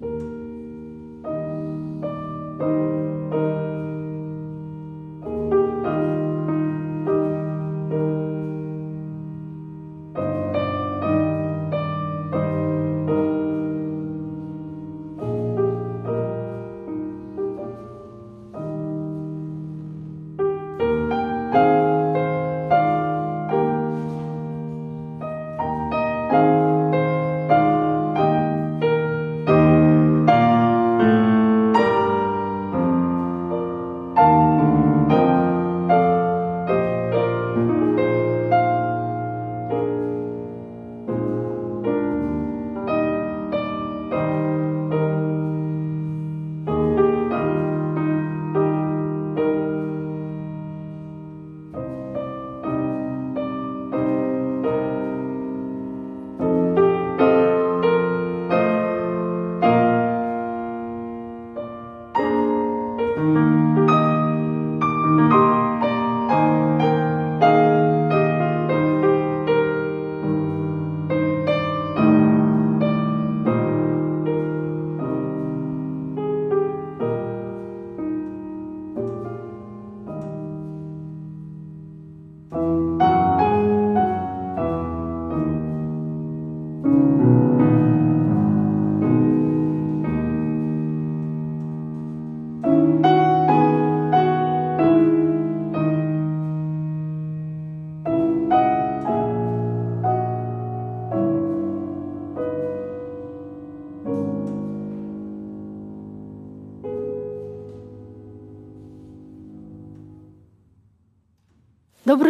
Dobry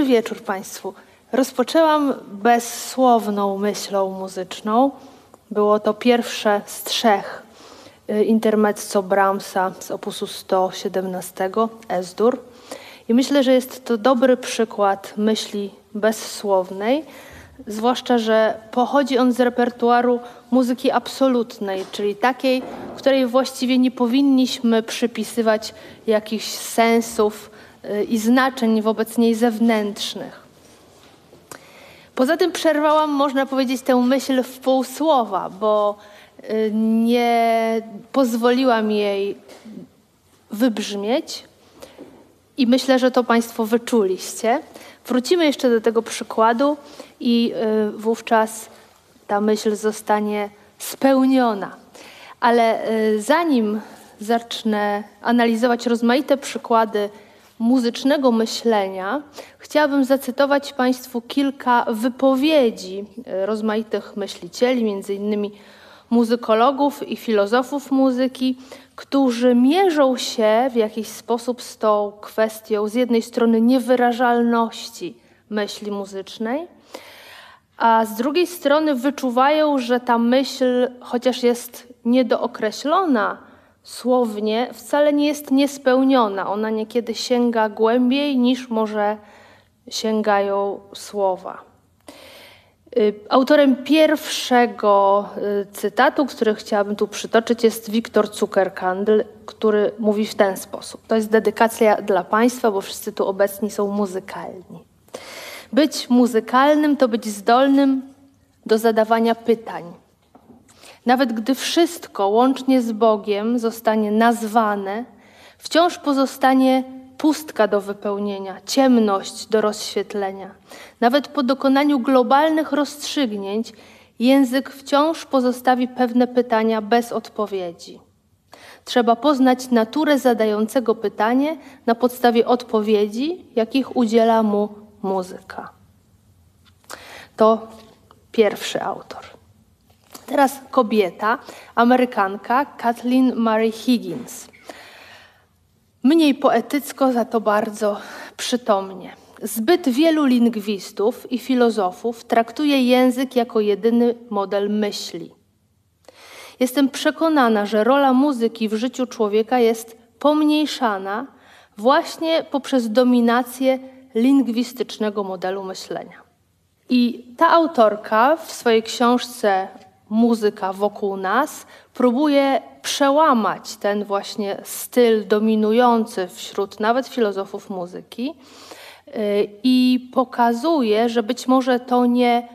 wieczór Państwu. Rozpoczęłam bezsłowną myślą muzyczną. Było to pierwsze z trzech y, intermezzo Brahmsa z opusu 117 Esdur. I myślę, że jest to dobry przykład myśli bezsłownej, zwłaszcza, że pochodzi on z repertuaru muzyki absolutnej, czyli takiej, której właściwie nie powinniśmy przypisywać jakichś sensów, i znaczeń wobec niej zewnętrznych. Poza tym przerwałam, można powiedzieć, tę myśl w pół słowa, bo y, nie pozwoliłam jej wybrzmieć i myślę, że to Państwo wyczuliście. Wrócimy jeszcze do tego przykładu i y, wówczas ta myśl zostanie spełniona. Ale y, zanim zacznę analizować rozmaite przykłady muzycznego myślenia, chciałabym zacytować Państwu kilka wypowiedzi e, rozmaitych myślicieli, między innymi muzykologów i filozofów muzyki, którzy mierzą się w jakiś sposób z tą kwestią z jednej strony niewyrażalności myśli muzycznej, a z drugiej strony wyczuwają, że ta myśl, chociaż jest niedookreślona, słownie wcale nie jest niespełniona. Ona niekiedy sięga głębiej niż może sięgają słowa. Y, autorem pierwszego y, cytatu, który chciałabym tu przytoczyć, jest Wiktor Zuckerkandl, który mówi w ten sposób. To jest dedykacja dla Państwa, bo wszyscy tu obecni są muzykalni. Być muzykalnym to być zdolnym do zadawania pytań nawet gdy wszystko łącznie z Bogiem zostanie nazwane, wciąż pozostanie pustka do wypełnienia, ciemność do rozświetlenia. Nawet po dokonaniu globalnych rozstrzygnięć język wciąż pozostawi pewne pytania bez odpowiedzi. Trzeba poznać naturę zadającego pytanie na podstawie odpowiedzi, jakich udziela mu muzyka. To pierwszy autor. Teraz kobieta, Amerykanka Kathleen Mary Higgins. Mniej poetycko, za to bardzo przytomnie. Zbyt wielu lingwistów i filozofów traktuje język jako jedyny model myśli. Jestem przekonana, że rola muzyki w życiu człowieka jest pomniejszana właśnie poprzez dominację lingwistycznego modelu myślenia. I ta autorka w swojej książce muzyka wokół nas, próbuje przełamać ten właśnie styl dominujący wśród nawet filozofów muzyki y, i pokazuje, że być może to nie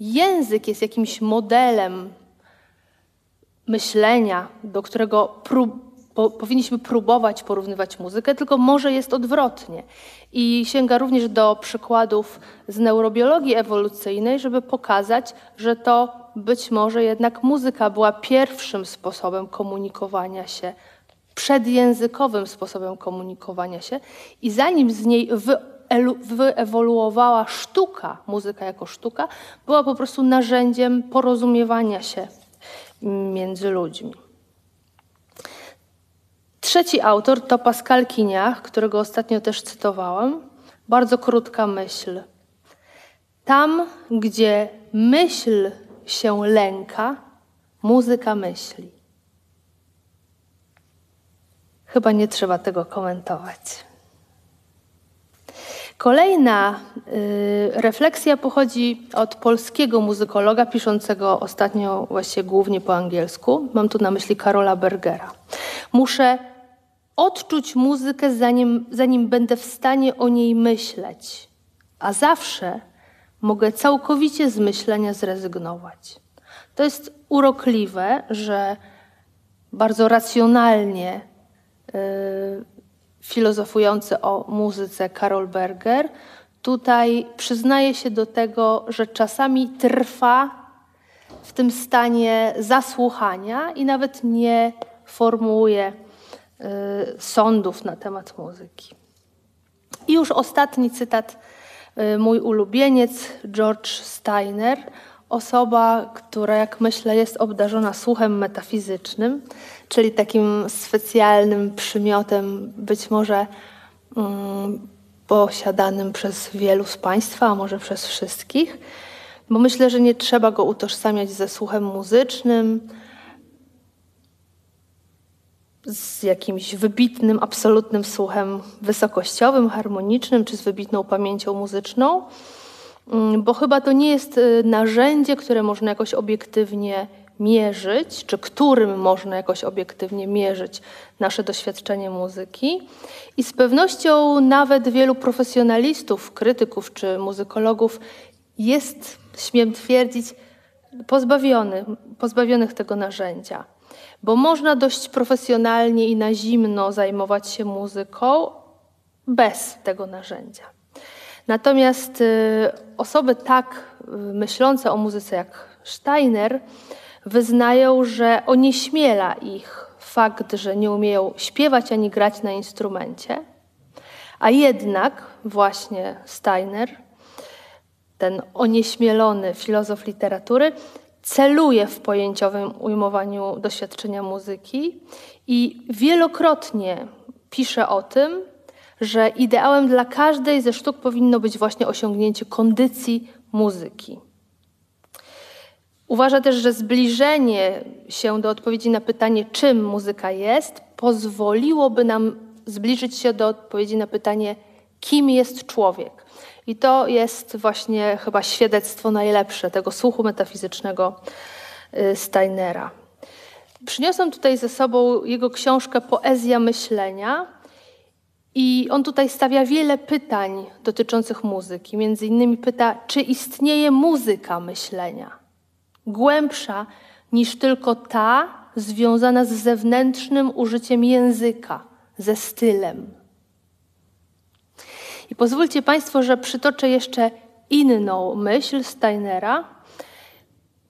język jest jakimś modelem myślenia, do którego po, powinniśmy próbować porównywać muzykę, tylko może jest odwrotnie. I sięga również do przykładów z neurobiologii ewolucyjnej, żeby pokazać, że to być może jednak muzyka była pierwszym sposobem komunikowania się, przedjęzykowym sposobem komunikowania się, i zanim z niej wyewoluowała sztuka, muzyka jako sztuka, była po prostu narzędziem porozumiewania się między ludźmi. Trzeci autor to Pascal Kiniach, którego ostatnio też cytowałam. Bardzo krótka myśl. Tam, gdzie myśl się lęka, muzyka myśli. Chyba nie trzeba tego komentować. Kolejna y, refleksja pochodzi od polskiego muzykologa piszącego ostatnio właśnie głównie po angielsku. Mam tu na myśli Karola Bergera. Muszę odczuć muzykę, zanim, zanim będę w stanie o niej myśleć, a zawsze mogę całkowicie z myślenia zrezygnować. To jest urokliwe, że bardzo racjonalnie yy, filozofujący o muzyce Karol Berger tutaj przyznaje się do tego, że czasami trwa w tym stanie zasłuchania i nawet nie formułuje sądów na temat muzyki. I już ostatni cytat, y, mój ulubieniec George Steiner, osoba, która, jak myślę, jest obdarzona słuchem metafizycznym, czyli takim specjalnym przymiotem, być może um, posiadanym przez wielu z Państwa, a może przez wszystkich, bo myślę, że nie trzeba go utożsamiać ze słuchem muzycznym, z jakimś wybitnym, absolutnym słuchem wysokościowym, harmonicznym, czy z wybitną pamięcią muzyczną, mm, bo chyba to nie jest y, narzędzie, które można jakoś obiektywnie mierzyć, czy którym można jakoś obiektywnie mierzyć nasze doświadczenie muzyki. I z pewnością nawet wielu profesjonalistów, krytyków czy muzykologów jest, śmiem twierdzić, pozbawiony, pozbawionych tego narzędzia. Bo można dość profesjonalnie i na zimno zajmować się muzyką bez tego narzędzia. Natomiast y, osoby tak y, myślące o muzyce jak Steiner wyznają, że onieśmiela ich fakt, że nie umieją śpiewać ani grać na instrumencie, a jednak właśnie Steiner, ten onieśmielony filozof literatury, celuje w pojęciowym ujmowaniu doświadczenia muzyki i wielokrotnie pisze o tym, że ideałem dla każdej ze sztuk powinno być właśnie osiągnięcie kondycji muzyki. Uważa też, że zbliżenie się do odpowiedzi na pytanie, czym muzyka jest, pozwoliłoby nam zbliżyć się do odpowiedzi na pytanie, kim jest człowiek. I to jest właśnie chyba świadectwo najlepsze tego słuchu metafizycznego y, Steinera. Przyniosłam tutaj ze sobą jego książkę Poezja myślenia. I on tutaj stawia wiele pytań dotyczących muzyki. Między innymi pyta, czy istnieje muzyka myślenia? głębsza niż tylko ta związana z zewnętrznym użyciem języka, ze stylem. I pozwólcie Państwo, że przytoczę jeszcze inną myśl Steinera,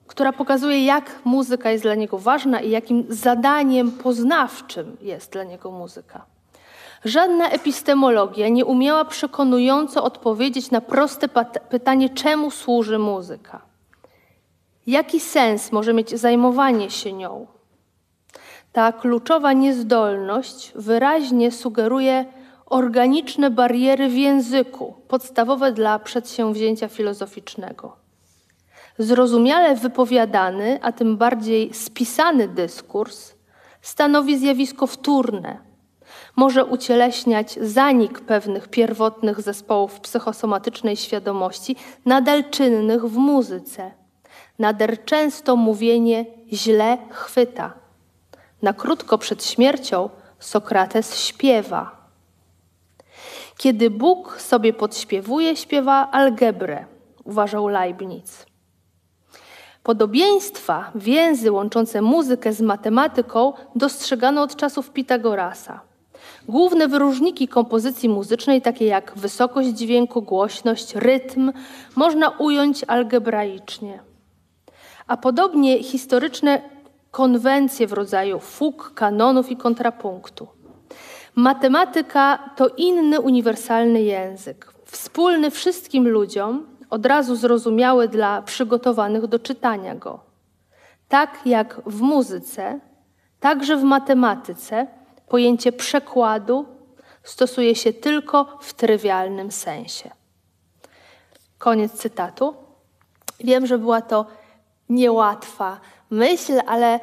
która pokazuje, jak muzyka jest dla niego ważna i jakim zadaniem poznawczym jest dla niego muzyka. Żadna epistemologia nie umiała przekonująco odpowiedzieć na proste pytanie, czemu służy muzyka. Jaki sens może mieć zajmowanie się nią? Ta kluczowa niezdolność wyraźnie sugeruje organiczne bariery w języku, podstawowe dla przedsięwzięcia filozoficznego. Zrozumiale wypowiadany, a tym bardziej spisany dyskurs stanowi zjawisko wtórne. Może ucieleśniać zanik pewnych pierwotnych zespołów psychosomatycznej świadomości, nadal czynnych w muzyce nader często mówienie źle chwyta. Na krótko przed śmiercią Sokrates śpiewa. Kiedy Bóg sobie podśpiewuje, śpiewa algebrę, uważał Leibniz. Podobieństwa, więzy łączące muzykę z matematyką dostrzegano od czasów Pitagorasa. Główne wyróżniki kompozycji muzycznej, takie jak wysokość dźwięku, głośność, rytm, można ująć algebraicznie. A podobnie historyczne konwencje w rodzaju fug, kanonów i kontrapunktu. Matematyka to inny uniwersalny język, wspólny wszystkim ludziom, od razu zrozumiały dla przygotowanych do czytania go. Tak jak w muzyce, także w matematyce pojęcie przekładu stosuje się tylko w trywialnym sensie. Koniec cytatu. Wiem, że była to niełatwa myśl, ale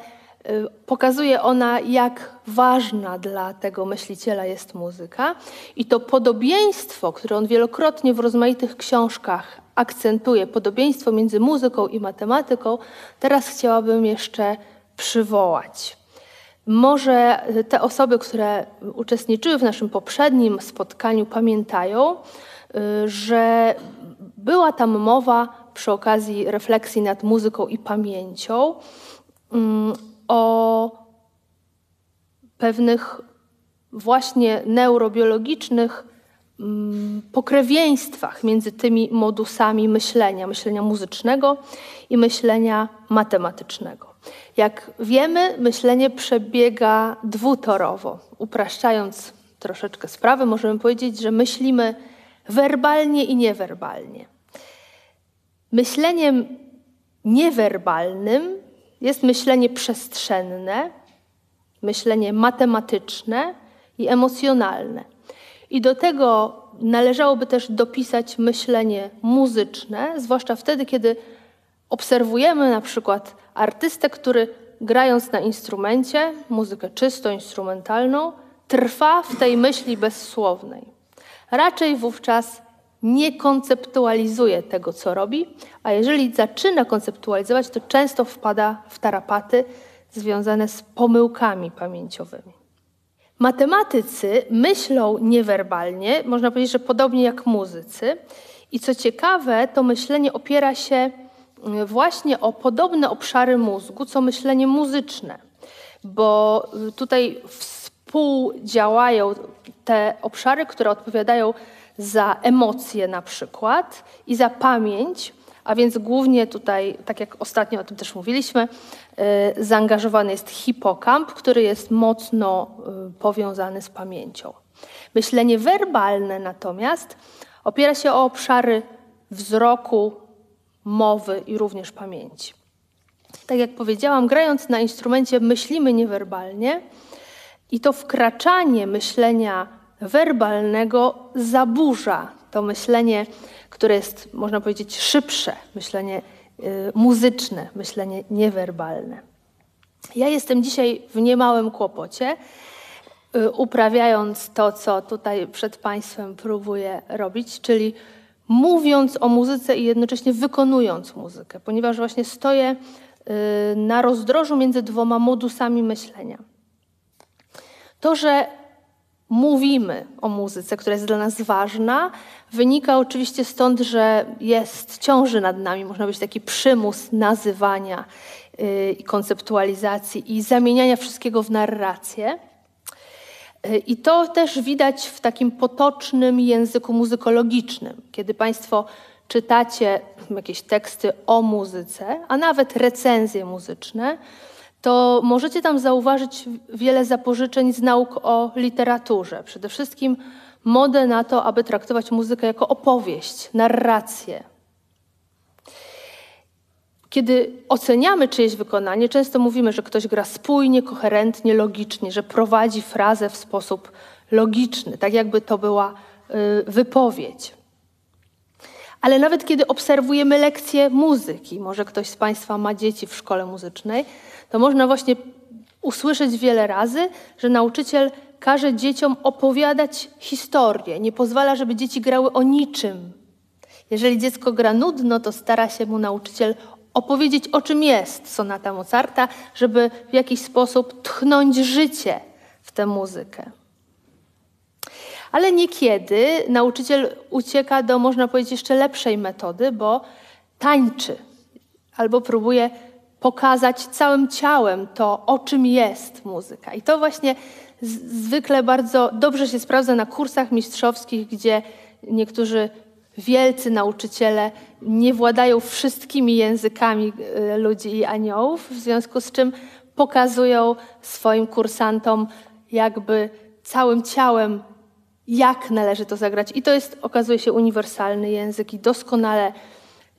pokazuje ona, jak ważna dla tego myśliciela jest muzyka. I to podobieństwo, które on wielokrotnie w rozmaitych książkach akcentuje, podobieństwo między muzyką i matematyką, teraz chciałabym jeszcze przywołać. Może te osoby, które uczestniczyły w naszym poprzednim spotkaniu, pamiętają, y, że była tam mowa przy okazji refleksji nad muzyką i pamięcią mm, o pewnych właśnie neurobiologicznych mm, pokrewieństwach między tymi modusami myślenia, myślenia muzycznego i myślenia matematycznego. Jak wiemy, myślenie przebiega dwutorowo. Upraszczając troszeczkę sprawę, możemy powiedzieć, że myślimy werbalnie i niewerbalnie. Myśleniem niewerbalnym jest myślenie przestrzenne, myślenie matematyczne i emocjonalne. I do tego należałoby też dopisać myślenie muzyczne, zwłaszcza wtedy, kiedy obserwujemy na przykład artystę, który grając na instrumencie, muzykę czysto instrumentalną, trwa w tej myśli bezsłownej. Raczej wówczas nie konceptualizuje tego, co robi, a jeżeli zaczyna konceptualizować, to często wpada w tarapaty związane z pomyłkami pamięciowymi. Matematycy myślą niewerbalnie, można powiedzieć, że podobnie jak muzycy. I co ciekawe, to myślenie opiera się mm, właśnie o podobne obszary mózgu, co myślenie muzyczne, bo y, tutaj współdziałają te obszary, które odpowiadają za emocje na przykład i za pamięć, a więc głównie tutaj, tak jak ostatnio o tym też mówiliśmy, y, zaangażowany jest hipokamp, który jest mocno y, powiązany z pamięcią. Myślenie werbalne natomiast opiera się o obszary wzroku, mowy i również pamięci. Tak jak powiedziałam, grając na instrumencie myślimy niewerbalnie i to wkraczanie myślenia werbalnego zaburza to myślenie, które jest, można powiedzieć, szybsze, myślenie y, muzyczne, myślenie niewerbalne. Ja jestem dzisiaj w niemałym kłopocie, y, uprawiając to, co tutaj przed Państwem próbuję robić, czyli mówiąc o muzyce i jednocześnie wykonując muzykę, ponieważ właśnie stoję y, na rozdrożu między dwoma modusami myślenia. To, że mówimy o muzyce, która jest dla nas ważna, wynika oczywiście stąd, że jest, ciąży nad nami, można być taki przymus nazywania yy, i konceptualizacji i zamieniania wszystkiego w narrację. Yy, I to też widać w takim potocznym języku muzykologicznym, kiedy Państwo czytacie jakieś teksty o muzyce, a nawet recenzje muzyczne, to możecie tam zauważyć wiele zapożyczeń z nauk o literaturze. Przede wszystkim modę na to, aby traktować muzykę jako opowieść, narrację. Kiedy oceniamy czyjeś wykonanie, często mówimy, że ktoś gra spójnie, koherentnie, logicznie, że prowadzi frazę w sposób logiczny, tak jakby to była y, wypowiedź. Ale nawet kiedy obserwujemy lekcje muzyki, może ktoś z Państwa ma dzieci w szkole muzycznej, to można właśnie usłyszeć wiele razy, że nauczyciel każe dzieciom opowiadać historię, nie pozwala, żeby dzieci grały o niczym. Jeżeli dziecko gra nudno, to stara się mu nauczyciel opowiedzieć, o czym jest sonata Mozarta, żeby w jakiś sposób tchnąć życie w tę muzykę. Ale niekiedy nauczyciel ucieka do, można powiedzieć, jeszcze lepszej metody, bo tańczy albo próbuje pokazać całym ciałem to, o czym jest muzyka. I to właśnie zwykle bardzo dobrze się sprawdza na kursach mistrzowskich, gdzie niektórzy wielcy nauczyciele nie władają wszystkimi językami y, ludzi i aniołów, w związku z czym pokazują swoim kursantom jakby całym ciałem, jak należy to zagrać. I to jest, okazuje się, uniwersalny język i doskonale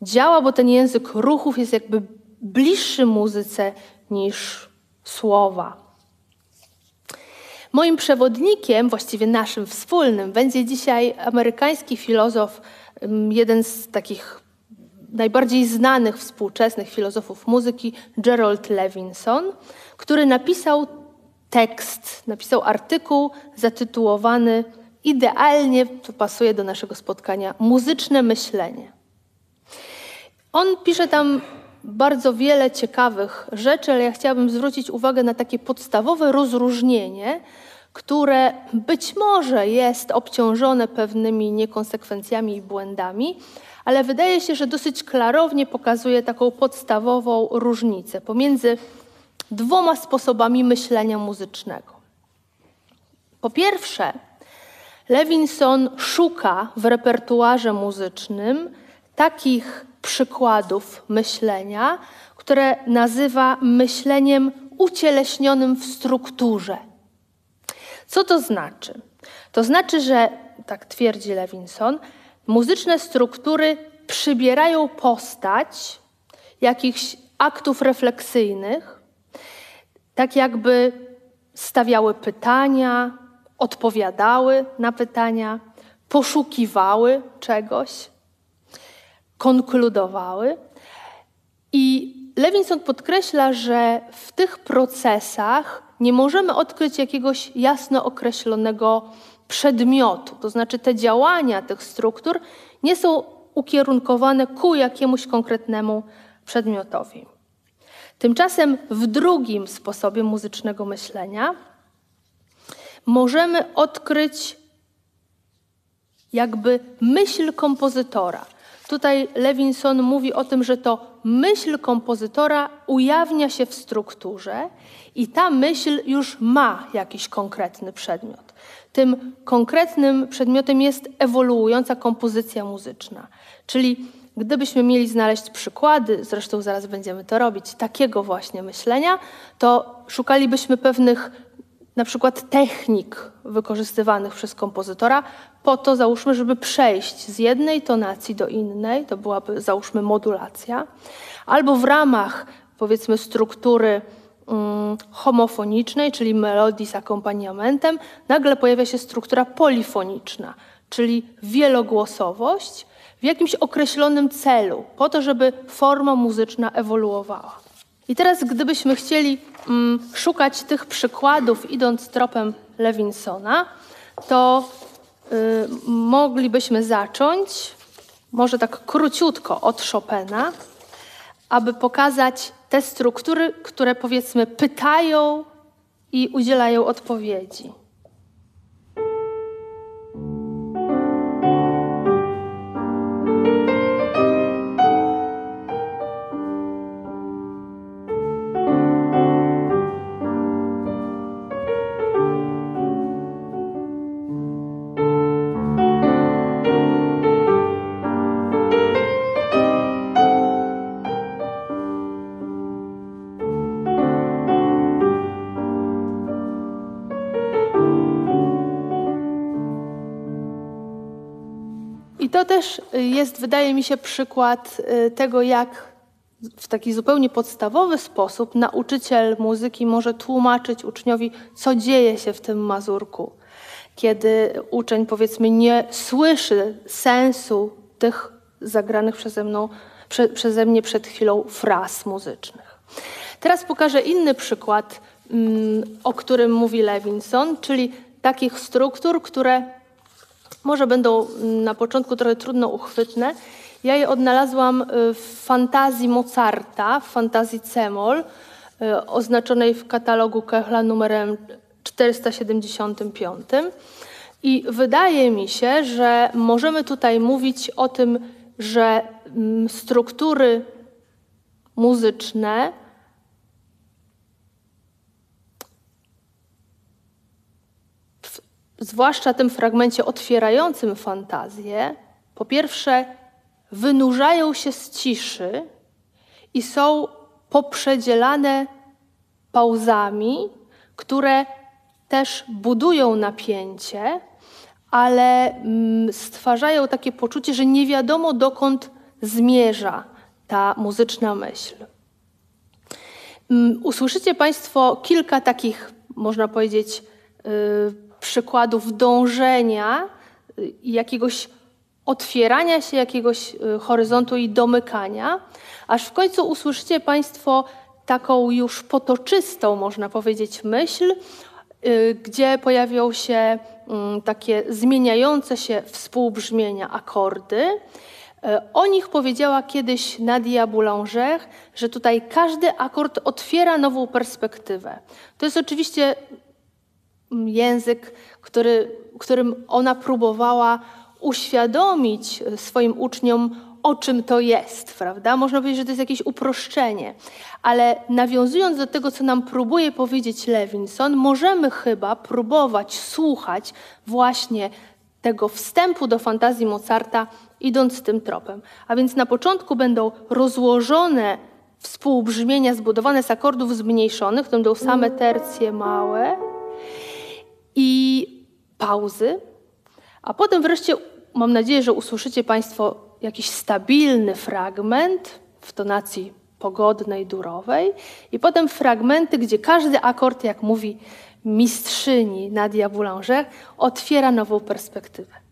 działa, bo ten język ruchów jest jakby bliższy muzyce niż słowa. Moim przewodnikiem, właściwie naszym wspólnym, będzie dzisiaj amerykański filozof, jeden z takich najbardziej znanych współczesnych filozofów muzyki, Gerald Levinson, który napisał tekst, napisał artykuł zatytułowany idealnie, to pasuje do naszego spotkania, Muzyczne myślenie. On pisze tam bardzo wiele ciekawych rzeczy, ale ja chciałabym zwrócić uwagę na takie podstawowe rozróżnienie, które być może jest obciążone pewnymi niekonsekwencjami i błędami, ale wydaje się, że dosyć klarownie pokazuje taką podstawową różnicę pomiędzy dwoma sposobami myślenia muzycznego. Po pierwsze, Levinson szuka w repertuarze muzycznym takich przykładów myślenia, które nazywa myśleniem ucieleśnionym w strukturze. Co to znaczy? To znaczy, że, tak twierdzi Levinson, muzyczne struktury przybierają postać jakichś aktów refleksyjnych, tak jakby stawiały pytania, odpowiadały na pytania, poszukiwały czegoś, konkludowały. I Levinson podkreśla, że w tych procesach nie możemy odkryć jakiegoś jasno określonego przedmiotu. To znaczy, te działania tych struktur nie są ukierunkowane ku jakiemuś konkretnemu przedmiotowi. Tymczasem w drugim sposobie muzycznego myślenia możemy odkryć jakby myśl kompozytora. Tutaj Levinson mówi o tym, że to myśl kompozytora ujawnia się w strukturze i ta myśl już ma jakiś konkretny przedmiot. Tym konkretnym przedmiotem jest ewoluująca kompozycja muzyczna. Czyli gdybyśmy mieli znaleźć przykłady, zresztą zaraz będziemy to robić, takiego właśnie myślenia, to szukalibyśmy pewnych na przykład technik wykorzystywanych przez kompozytora po to, załóżmy, żeby przejść z jednej tonacji do innej, to byłaby, załóżmy, modulacja, albo w ramach, powiedzmy, struktury um, homofonicznej, czyli melodii z akompaniamentem, nagle pojawia się struktura polifoniczna, czyli wielogłosowość w jakimś określonym celu, po to, żeby forma muzyczna ewoluowała. I teraz, gdybyśmy chcieli mm, szukać tych przykładów, idąc tropem Lewinsona, to y, moglibyśmy zacząć, może tak króciutko, od Chopina, aby pokazać te struktury, które powiedzmy pytają i udzielają odpowiedzi. Też jest, wydaje mi się, przykład y, tego, jak w taki zupełnie podstawowy sposób nauczyciel muzyki może tłumaczyć uczniowi, co dzieje się w tym mazurku. Kiedy uczeń, powiedzmy, nie słyszy sensu tych zagranych przeze, mną, prze, przeze mnie przed chwilą fraz muzycznych. Teraz pokażę inny przykład, mm, o którym mówi Levinson, czyli takich struktur, które może będą na początku trochę trudno uchwytne. Ja je odnalazłam y, w fantazji Mozarta, w fantazji Cemol, y, oznaczonej w katalogu Kechla numerem 475. I wydaje mi się, że możemy tutaj mówić o tym, że mm, struktury muzyczne zwłaszcza tym fragmencie otwierającym fantazję, po pierwsze wynurzają się z ciszy i są poprzedzielane pauzami, które też budują napięcie, ale mm, stwarzają takie poczucie, że nie wiadomo dokąd zmierza ta muzyczna myśl. Mm, usłyszycie Państwo kilka takich, można powiedzieć, y, przykładów dążenia i jakiegoś otwierania się jakiegoś y, horyzontu i domykania, aż w końcu usłyszycie Państwo taką już potoczystą, można powiedzieć, myśl, y, gdzie pojawią się mm, takie zmieniające się współbrzmienia, akordy. Y, o nich powiedziała kiedyś Nadia Boulanger, że tutaj każdy akord otwiera nową perspektywę. To jest oczywiście język, który, którym ona próbowała uświadomić swoim uczniom, o czym to jest, prawda? Można powiedzieć, że to jest jakieś uproszczenie, ale nawiązując do tego, co nam próbuje powiedzieć Levinson, możemy chyba próbować słuchać właśnie tego wstępu do fantazji Mozarta, idąc tym tropem. A więc na początku będą rozłożone współbrzmienia zbudowane z akordów zmniejszonych, to będą same tercje małe pauzy, a potem wreszcie mam nadzieję, że usłyszycie Państwo jakiś stabilny fragment w tonacji pogodnej, durowej, i potem fragmenty, gdzie każdy akord, jak mówi mistrzyni Nadia Boulanger, otwiera nową perspektywę.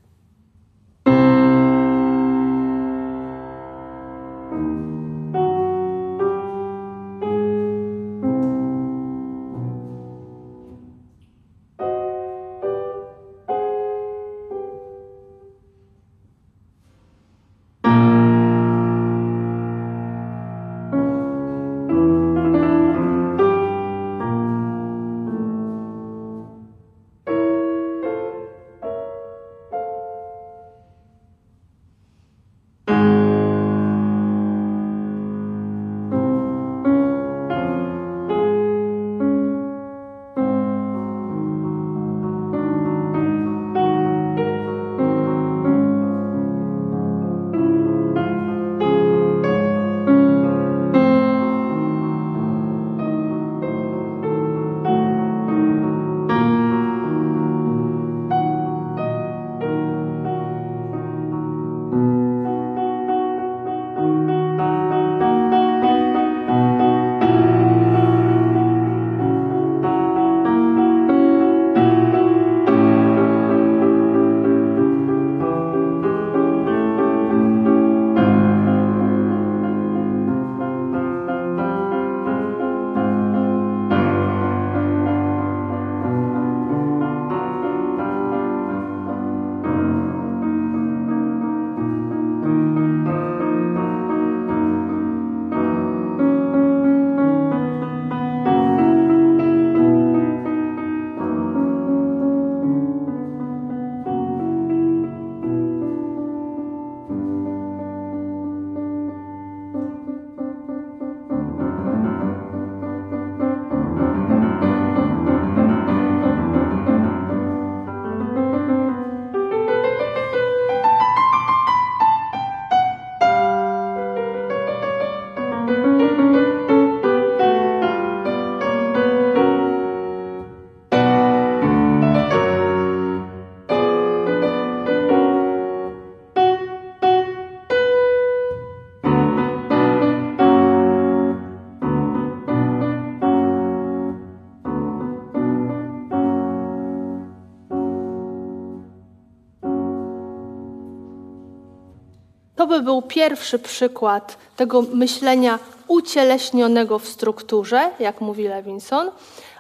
By był pierwszy przykład tego myślenia ucieleśnionego w strukturze, jak mówi Levinson.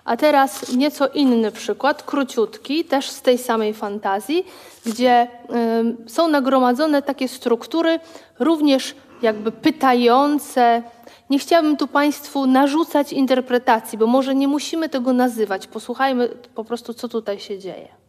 A teraz nieco inny przykład, króciutki, też z tej samej fantazji, gdzie y, są nagromadzone takie struktury, również jakby pytające. Nie chciałabym tu Państwu narzucać interpretacji, bo może nie musimy tego nazywać. Posłuchajmy po prostu, co tutaj się dzieje.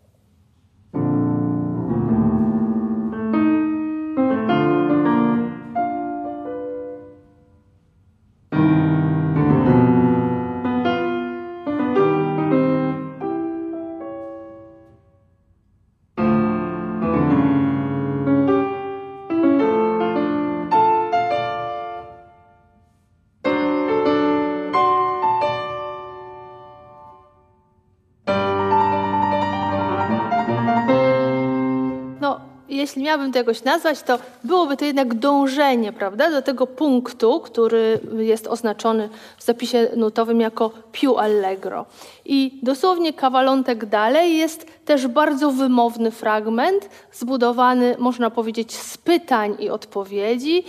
Jeśli miałabym to jakoś nazwać, to byłoby to jednak dążenie, prawda, do tego punktu, który jest oznaczony w zapisie nutowym jako più allegro. I dosłownie kawalątek dalej jest też bardzo wymowny fragment, zbudowany, można powiedzieć, z pytań i odpowiedzi,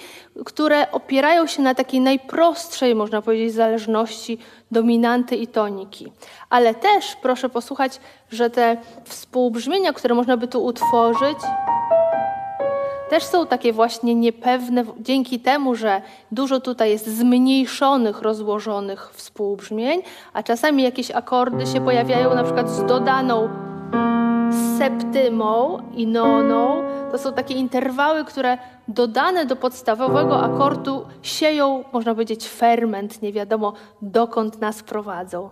które opierają się na takiej najprostszej, można powiedzieć, zależności dominanty i toniki. Ale też proszę posłuchać, że te współbrzmienia, które można by tu utworzyć, też są takie właśnie niepewne, dzięki temu, że dużo tutaj jest zmniejszonych, rozłożonych współbrzmień, a czasami jakieś akordy się pojawiają na przykład z dodaną septymą i noną. To są takie interwały, które dodane do podstawowego akordu sieją, można powiedzieć, ferment, nie wiadomo dokąd nas prowadzą.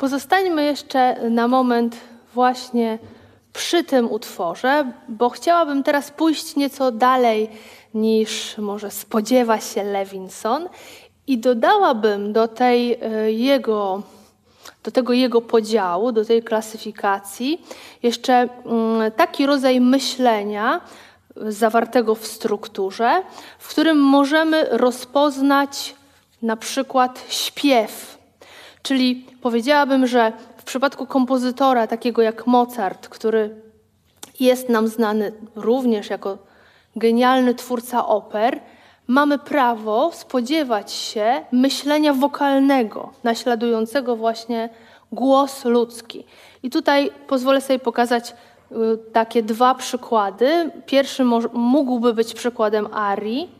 Pozostańmy jeszcze na moment właśnie przy tym utworze, bo chciałabym teraz pójść nieco dalej niż może spodziewa się Levinson i dodałabym do, tej e, jego, do tego jego podziału, do tej klasyfikacji jeszcze mm, taki rodzaj myślenia zawartego w strukturze, w którym możemy rozpoznać na przykład śpiew Czyli powiedziałabym, że w przypadku kompozytora takiego jak Mozart, który jest nam znany również jako genialny twórca oper, mamy prawo spodziewać się myślenia wokalnego, naśladującego właśnie głos ludzki. I tutaj pozwolę sobie pokazać y, takie dwa przykłady. Pierwszy mógłby być przykładem arii,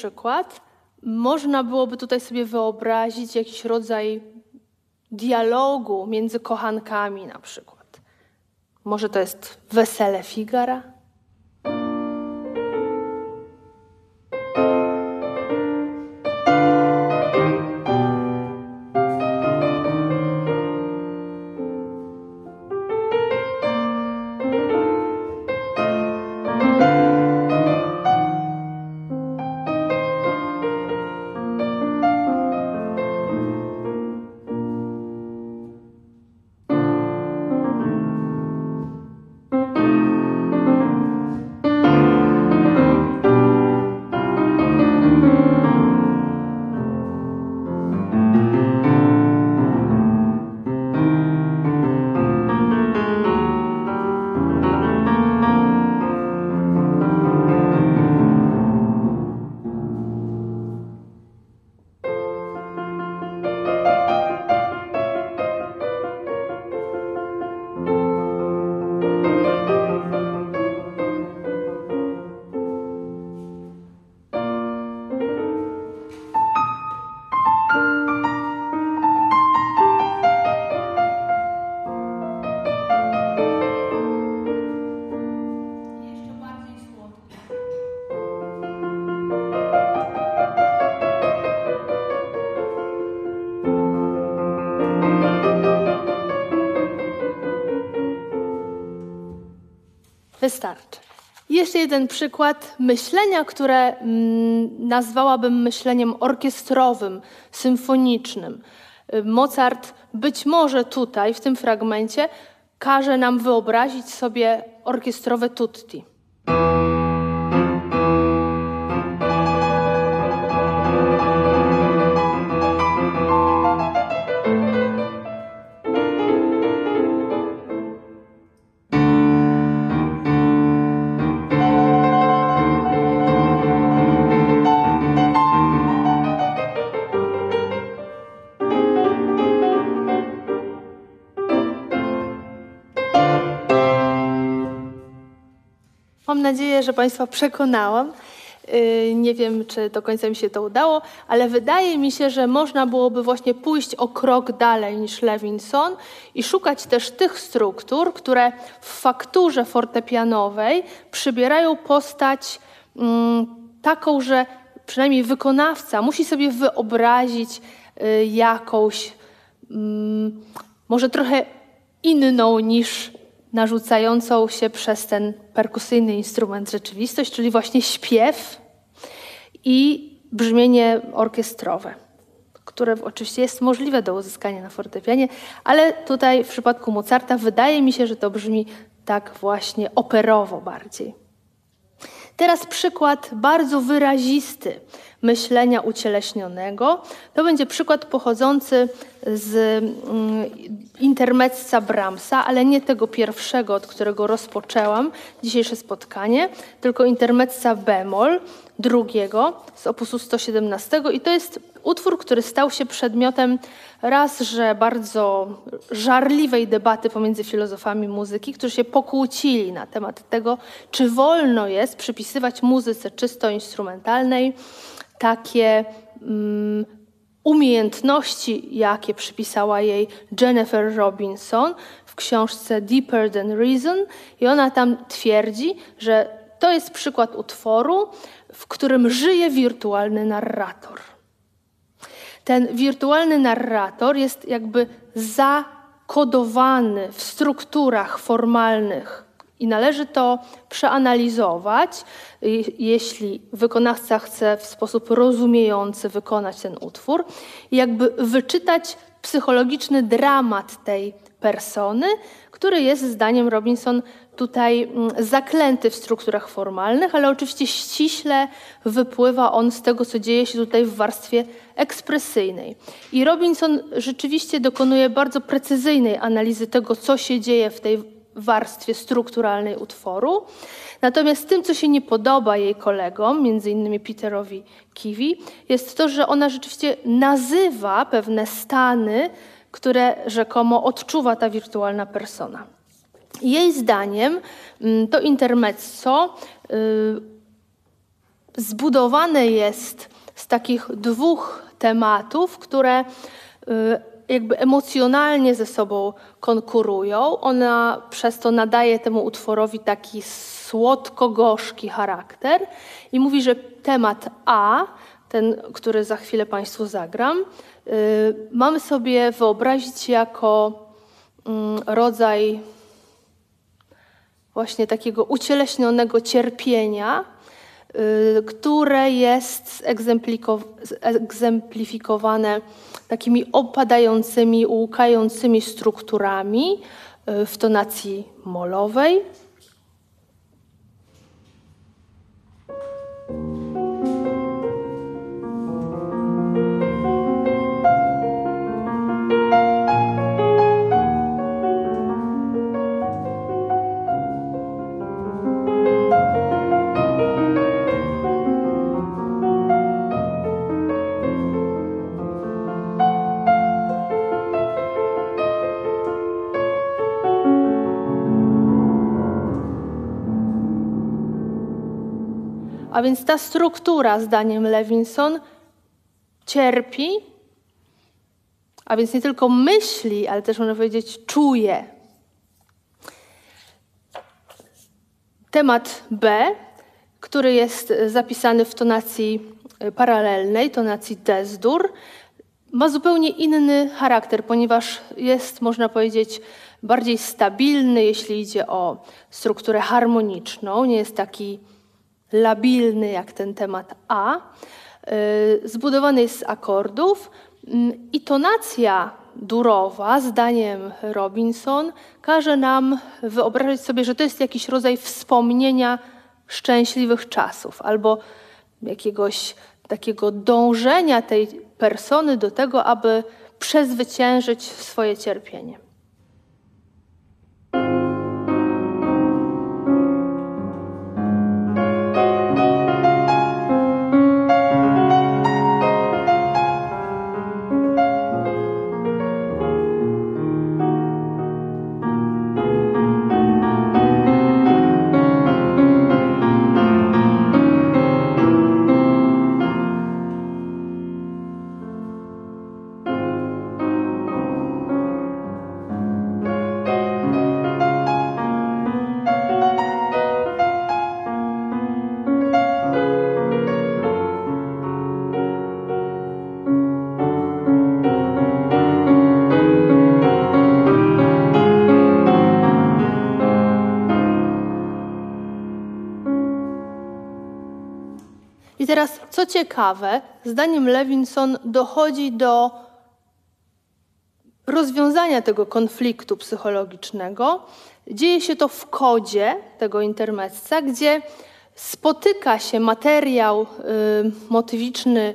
przykład. Można byłoby tutaj sobie wyobrazić jakiś rodzaj dialogu między kochankami na przykład. Może to jest wesele Figara? Wystarczy. Jeszcze jeden przykład myślenia, które mm, nazwałabym myśleniem orkiestrowym, symfonicznym. Mozart być może tutaj, w tym fragmencie, każe nam wyobrazić sobie orkiestrowe tutti. Mam nadzieję, że Państwa przekonałam. Y, nie wiem, czy do końca mi się to udało, ale wydaje mi się, że można byłoby właśnie pójść o krok dalej niż Levinson i szukać też tych struktur, które w fakturze fortepianowej przybierają postać mm, taką, że przynajmniej wykonawca musi sobie wyobrazić y, jakąś, mm, może trochę inną niż narzucającą się przez ten perkusyjny instrument rzeczywistość, czyli właśnie śpiew i brzmienie orkiestrowe, które oczywiście jest możliwe do uzyskania na fortepianie, ale tutaj w przypadku Mozarta wydaje mi się, że to brzmi tak właśnie operowo bardziej. Teraz przykład bardzo wyrazisty myślenia ucieleśnionego. To będzie przykład pochodzący z mm, intermezza Brahmsa, ale nie tego pierwszego, od którego rozpoczęłam dzisiejsze spotkanie, tylko intermezza bemol drugiego z opusu 117 i to jest utwór, który stał się przedmiotem raz, że bardzo żarliwej debaty pomiędzy filozofami muzyki, którzy się pokłócili na temat tego, czy wolno jest przypisywać muzyce czysto instrumentalnej takie um, umiejętności, jakie przypisała jej Jennifer Robinson w książce Deeper Than Reason, i ona tam twierdzi, że to jest przykład utworu, w którym żyje wirtualny narrator. Ten wirtualny narrator jest jakby zakodowany w strukturach formalnych i należy to przeanalizować, jeśli wykonawca chce w sposób rozumiejący wykonać ten utwór, jakby wyczytać psychologiczny dramat tej persony, który jest zdaniem Robinson tutaj mm, zaklęty w strukturach formalnych, ale oczywiście ściśle wypływa on z tego, co dzieje się tutaj w warstwie ekspresyjnej. I Robinson rzeczywiście dokonuje bardzo precyzyjnej analizy tego, co się dzieje w tej warstwie strukturalnej utworu. Natomiast tym, co się nie podoba jej kolegom, między innymi Peterowi Kiwi, jest to, że ona rzeczywiście nazywa pewne stany, które rzekomo odczuwa ta wirtualna persona. Jej zdaniem mm, to intermezzo y, zbudowane jest z takich dwóch tematów, które y, jakby emocjonalnie ze sobą konkurują. Ona przez to nadaje temu utworowi taki słodko-gorzki charakter i mówi, że temat A, ten, który za chwilę Państwu zagram, yy, mamy sobie wyobrazić jako yy, rodzaj właśnie takiego ucieleśnionego cierpienia, yy, które jest egzemplifikowane takimi opadającymi, łukającymi strukturami y, w tonacji molowej. A więc ta struktura, zdaniem Levinson, cierpi, a więc nie tylko myśli, ale też można powiedzieć czuje. Temat B, który jest zapisany w tonacji paralelnej, tonacji desdur, ma zupełnie inny charakter, ponieważ jest, można powiedzieć, bardziej stabilny, jeśli idzie o strukturę harmoniczną, nie jest taki labilny jak ten temat A. Y, zbudowany jest z akordów mm, i tonacja durowa, zdaniem Robinson, każe nam wyobrazić sobie, że to jest jakiś rodzaj wspomnienia szczęśliwych czasów albo jakiegoś takiego dążenia tej persony do tego, aby przezwyciężyć swoje cierpienie. Teraz, co ciekawe, zdaniem Levinson dochodzi do rozwiązania tego konfliktu psychologicznego. Dzieje się to w kodzie tego intermezza, gdzie spotyka się materiał y, motywiczny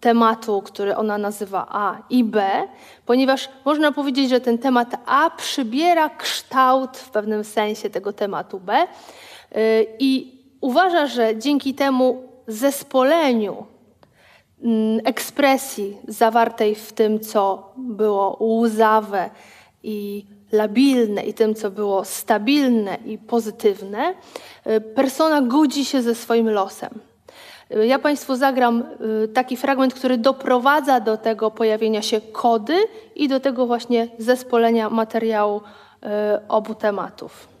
tematu, który ona nazywa A i B, ponieważ można powiedzieć, że ten temat A przybiera kształt w pewnym sensie tego tematu B y, i uważa, że dzięki temu zespoleniu mm, ekspresji zawartej w tym, co było łzawe i labilne i tym, co było stabilne i pozytywne, y, persona godzi się ze swoim losem. Y, ja Państwu zagram y, taki fragment, który doprowadza do tego pojawienia się kody i do tego właśnie zespolenia materiału obu tematów.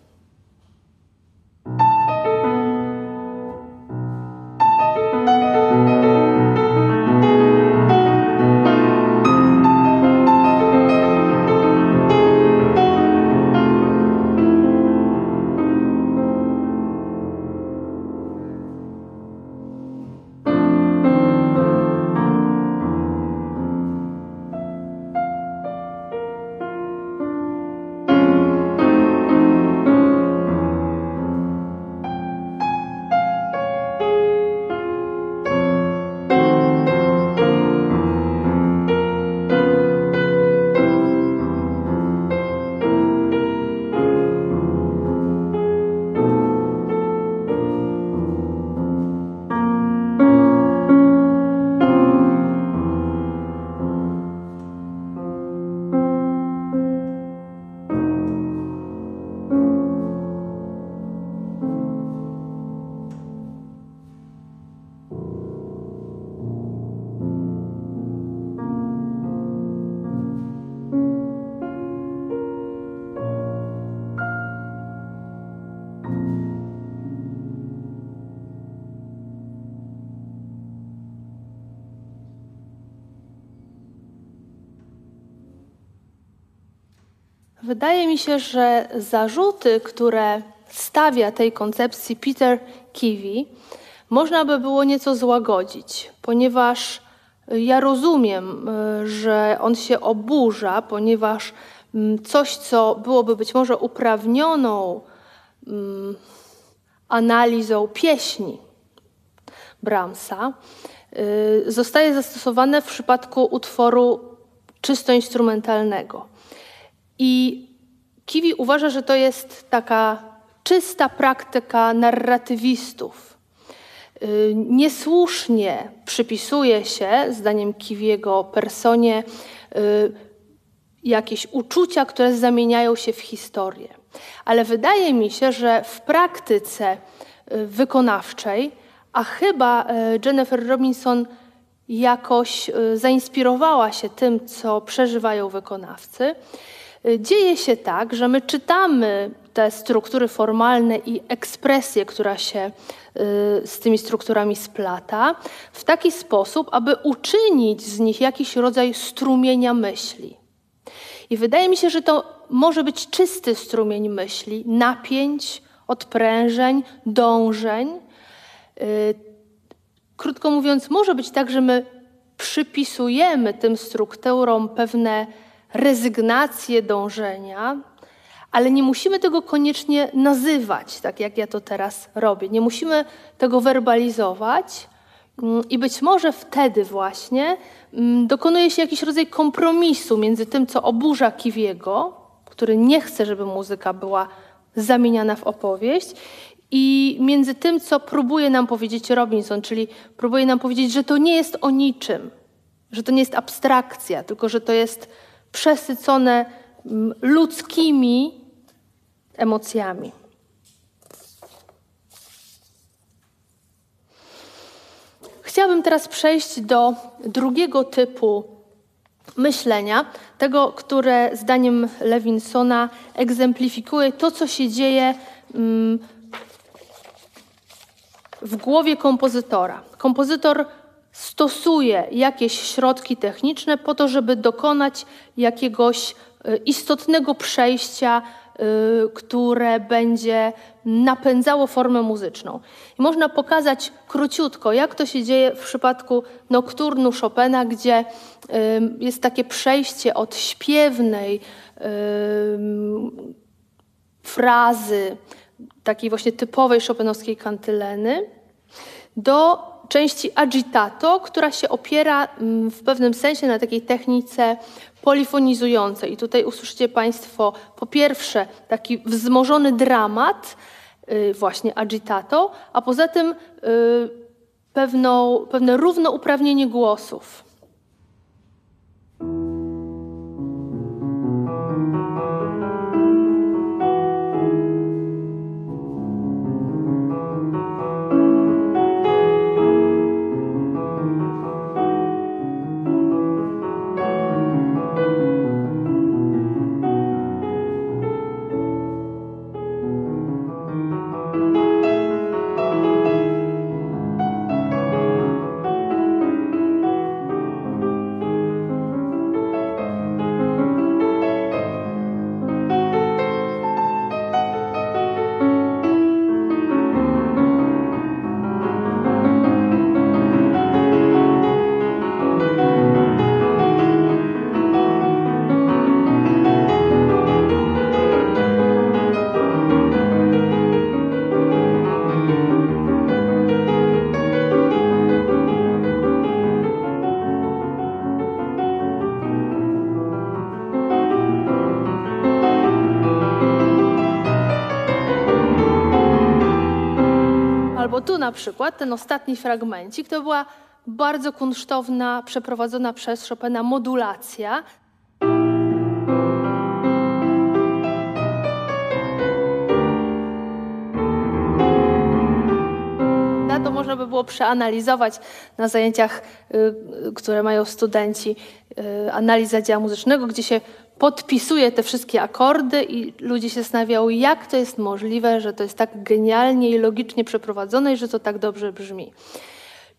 Mi się, że zarzuty, które stawia tej koncepcji Peter Kiwi, można by było nieco złagodzić, ponieważ ja rozumiem, y, że on się oburza, ponieważ mm, coś, co byłoby być może uprawnioną mm, analizą pieśni Brahmsa, y, zostaje zastosowane w przypadku utworu czysto instrumentalnego. I Kiwi uważa, że to jest taka czysta praktyka narratywistów. Y, niesłusznie przypisuje się, zdaniem Kiwiego, personie y, jakieś uczucia, które zamieniają się w historię. Ale wydaje mi się, że w praktyce y, wykonawczej, a chyba Jennifer Robinson jakoś zainspirowała się tym, co przeżywają wykonawcy, dzieje się tak, że my czytamy te struktury formalne i ekspresję, która się z tymi strukturami splata, w taki sposób, aby uczynić z nich jakiś rodzaj strumienia myśli. I wydaje mi się, że to może być czysty strumień myśli, napięć, odprężeń, dążeń. Krótko mówiąc, może być tak, że my przypisujemy tym strukturom pewne rezygnacje, dążenia, ale nie musimy tego koniecznie nazywać, tak jak ja to teraz robię. Nie musimy tego werbalizować. Mm, I być może wtedy właśnie mm, dokonuje się jakiś rodzaj kompromisu między tym, co oburza Kiwiego, który nie chce, żeby muzyka była zamieniana w opowieść, i między tym, co próbuje nam powiedzieć Robinson, czyli próbuje nam powiedzieć, że to nie jest o niczym, że to nie jest abstrakcja, tylko że to jest przesycone mm, ludzkimi emocjami. Chciałabym teraz przejść do drugiego typu myślenia, tego, które zdaniem Lewinsona egzemplifikuje to, co się dzieje mm, w głowie kompozytora. Kompozytor stosuje jakieś środki techniczne po to, żeby dokonać jakiegoś y, istotnego przejścia, y, które będzie napędzało formę muzyczną. I można pokazać króciutko, jak to się dzieje w przypadku nokturnu Chopina, gdzie y, jest takie przejście od śpiewnej frazy, takiej właśnie typowej chopinowskiej kantyleny, do części agitato, która się opiera mm, w pewnym sensie na takiej technice polifonizującej. I tutaj usłyszycie Państwo po pierwsze taki wzmożony dramat, y, właśnie agitato, a poza tym y, pewną, pewne równouprawnienie głosów. Na przykład ten ostatni fragmencik to była bardzo kunsztowna, przeprowadzona przez Chopina modulacja. Można by było przeanalizować na zajęciach, y, które mają studenci, y, analiza dzieła muzycznego, gdzie się podpisuje te wszystkie akordy i ludzie się zastanawiają, jak to jest możliwe, że to jest tak genialnie i logicznie przeprowadzone i że to tak dobrze brzmi.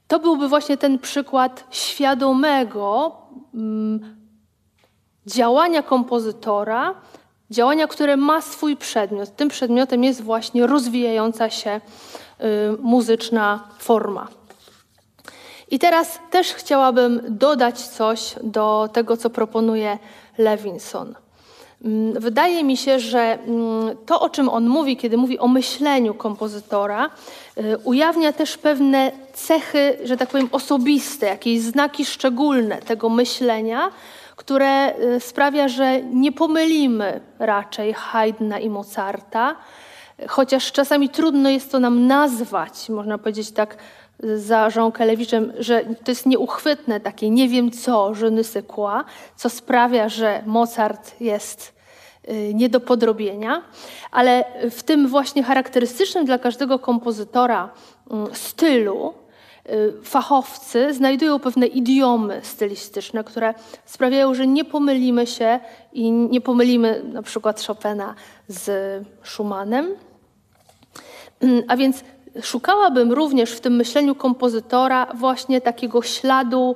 To byłby właśnie ten przykład świadomego mm, działania kompozytora, działania, które ma swój przedmiot. Tym przedmiotem jest właśnie rozwijająca się y, muzyczna forma. I teraz też chciałabym dodać coś do tego, co proponuje Levinson. Mm, wydaje mi się, że mm, to, o czym on mówi, kiedy mówi o myśleniu kompozytora, y, ujawnia też pewne cechy, że tak powiem, osobiste, jakieś znaki szczególne tego myślenia, które y, sprawia, że nie pomylimy raczej Haydna i Mozarta, chociaż czasami trudno jest to nam nazwać, można powiedzieć tak za Jean Kelewiczem, że to jest nieuchwytne takie nie wiem co, je ne co sprawia, że Mozart jest y, nie do podrobienia, ale w tym właśnie charakterystycznym dla każdego kompozytora mm, stylu y, fachowcy znajdują pewne idiomy stylistyczne, które sprawiają, że nie pomylimy się i nie pomylimy na przykład Chopina z Schumannem. Mm, a więc szukałabym również w tym myśleniu kompozytora właśnie takiego śladu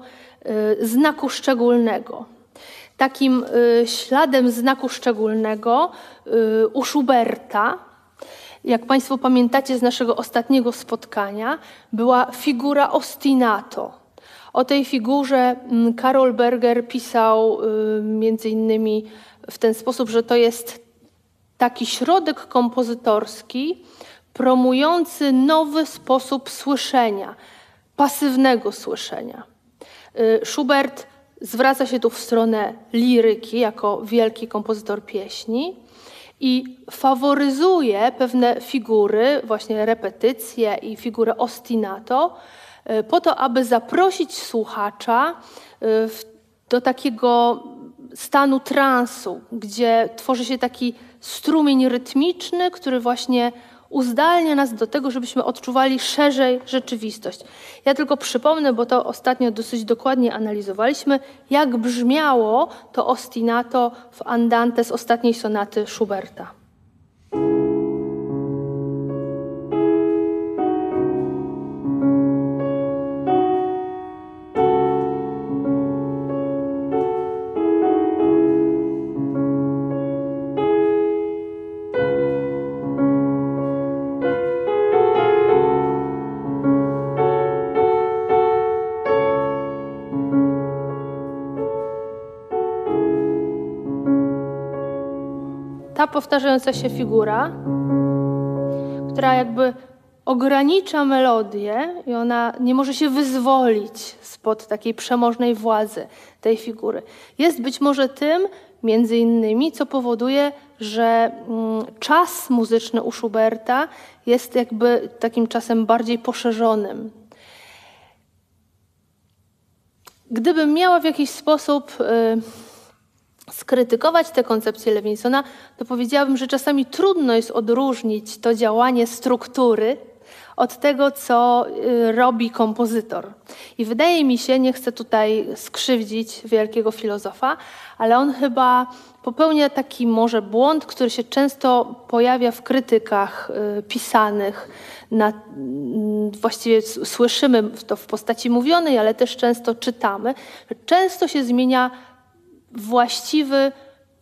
y, znaku szczególnego. Takim y, śladem znaku szczególnego u Schuberta jak Państwo pamiętacie z naszego ostatniego spotkania, była figura ostinato. O tej figurze mm, Karol Berger pisał y, między innymi w ten sposób, że to jest taki środek kompozytorski promujący nowy sposób słyszenia, pasywnego słyszenia. Y, Schubert zwraca się tu w stronę liryki jako wielki kompozytor pieśni i faworyzuje pewne figury, właśnie repetycje i figurę ostinato, e, po to, aby zaprosić słuchacza e, do takiego stanu transu, gdzie tworzy się taki strumień rytmiczny, który właśnie uzdalnia nas do tego, żebyśmy odczuwali szerzej rzeczywistość. Ja tylko przypomnę, bo to ostatnio dosyć dokładnie analizowaliśmy, jak brzmiało to ostinato w Andante z ostatniej sonaty Schuberta. Powtarzająca się figura, która jakby ogranicza melodię i ona nie może się wyzwolić spod takiej przemożnej władzy tej figury. Jest być może tym, między innymi, co powoduje, że mm, czas muzyczny u Schuberta jest jakby takim czasem bardziej poszerzonym. Gdybym miała w jakiś sposób y, skrytykować tę koncepcję Lewinsona, to powiedziałabym, że czasami trudno jest odróżnić to działanie struktury od tego, co y, robi kompozytor. I wydaje mi się, nie chcę tutaj skrzywdzić wielkiego filozofa, ale on chyba popełnia taki może błąd, który się często pojawia w krytykach y, pisanych. Na, mm, właściwie słyszymy to w postaci mówionej, ale też często czytamy. Często się zmienia właściwy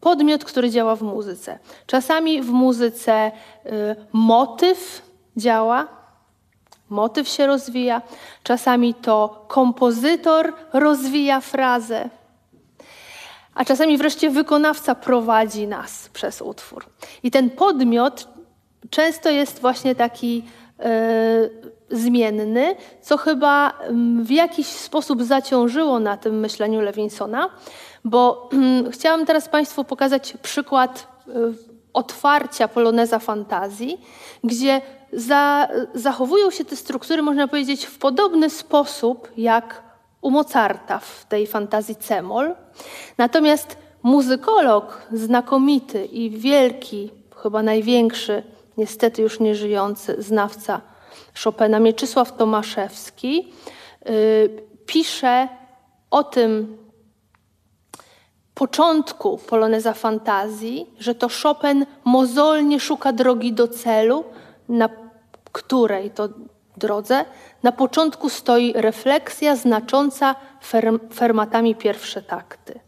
podmiot, który działa w muzyce. Czasami w muzyce y, motyw działa, motyw się rozwija, czasami to kompozytor rozwija frazę, a czasami wreszcie wykonawca prowadzi nas przez utwór. I ten podmiot często jest właśnie taki zmienny, co chyba w jakiś sposób zaciążyło na tym myśleniu Lewinsona, bo chciałam teraz Państwu pokazać przykład y, otwarcia poloneza fantazji, gdzie za, zachowują się te struktury, można powiedzieć, w podobny sposób jak u Mozarta w tej fantazji Cemol. Natomiast muzykolog znakomity i wielki, chyba największy, niestety już nieżyjący znawca Chopina, Mieczysław Tomaszewski, yy, pisze o tym, początku poloneza fantazji, że to Chopin mozolnie szuka drogi do celu, na której to drodze na początku stoi refleksja znacząca fermatami pierwsze takty.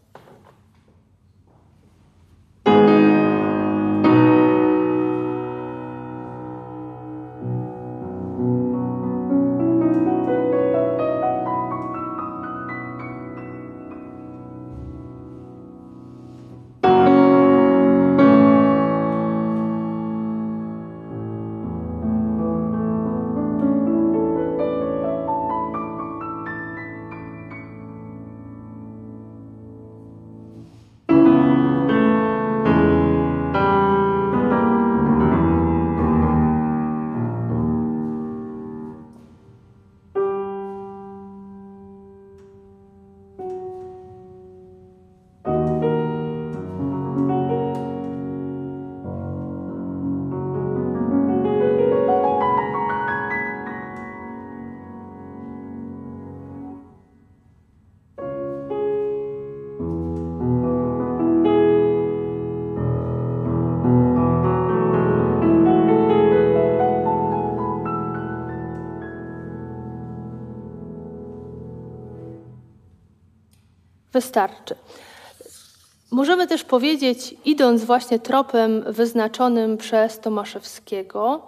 Wystarczy. Możemy też powiedzieć, idąc właśnie tropem wyznaczonym przez Tomaszewskiego,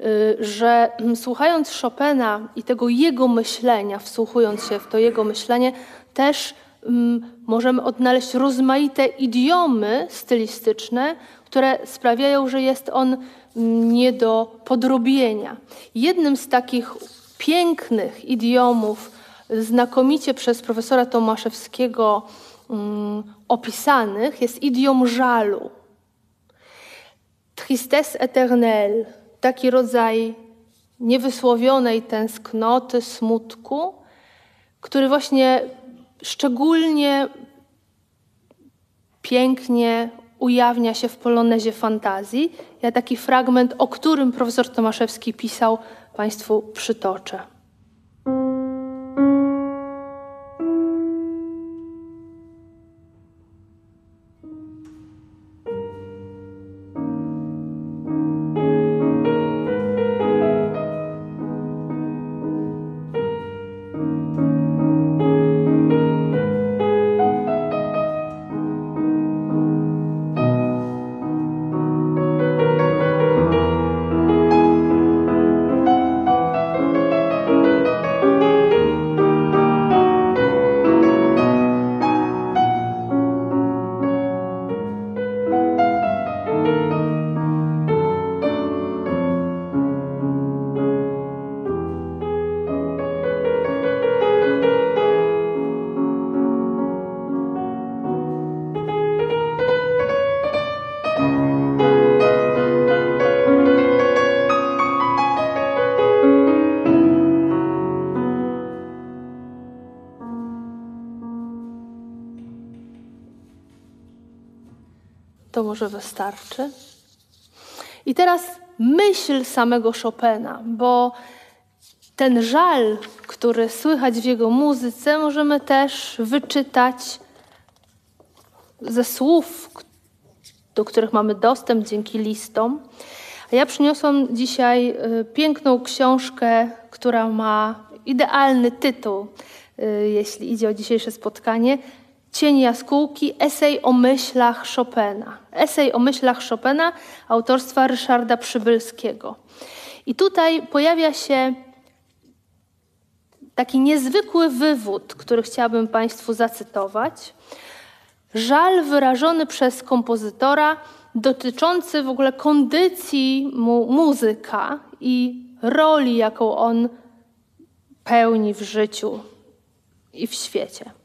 y, że mm, słuchając Chopina i tego jego myślenia, wsłuchując się w to jego myślenie, też mm, możemy odnaleźć rozmaite idiomy stylistyczne, które sprawiają, że jest on mm, nie do podrobienia. Jednym z takich pięknych idiomów, znakomicie przez profesora Tomaszewskiego um, opisanych, jest idiom żalu. Tristesse éternelle, taki rodzaj niewysłowionej tęsknoty, smutku, który właśnie szczególnie pięknie ujawnia się w polonezie fantazji. Ja taki fragment, o którym profesor Tomaszewski pisał, Państwu przytoczę. Może wystarczy. I teraz myśl samego Chopina, bo ten żal, który słychać w jego muzyce, możemy też wyczytać ze słów, do których mamy dostęp dzięki listom. A ja przyniosłam dzisiaj y, piękną książkę, która ma idealny tytuł, y, jeśli idzie o dzisiejsze spotkanie. Cień jaskółki, esej o myślach Chopina. Esej o myślach Chopina autorstwa Ryszarda Przybylskiego. I tutaj pojawia się taki niezwykły wywód, który chciałabym Państwu zacytować. Żal wyrażony przez kompozytora dotyczący w ogóle kondycji mu muzyka i roli, jaką on pełni w życiu i w świecie.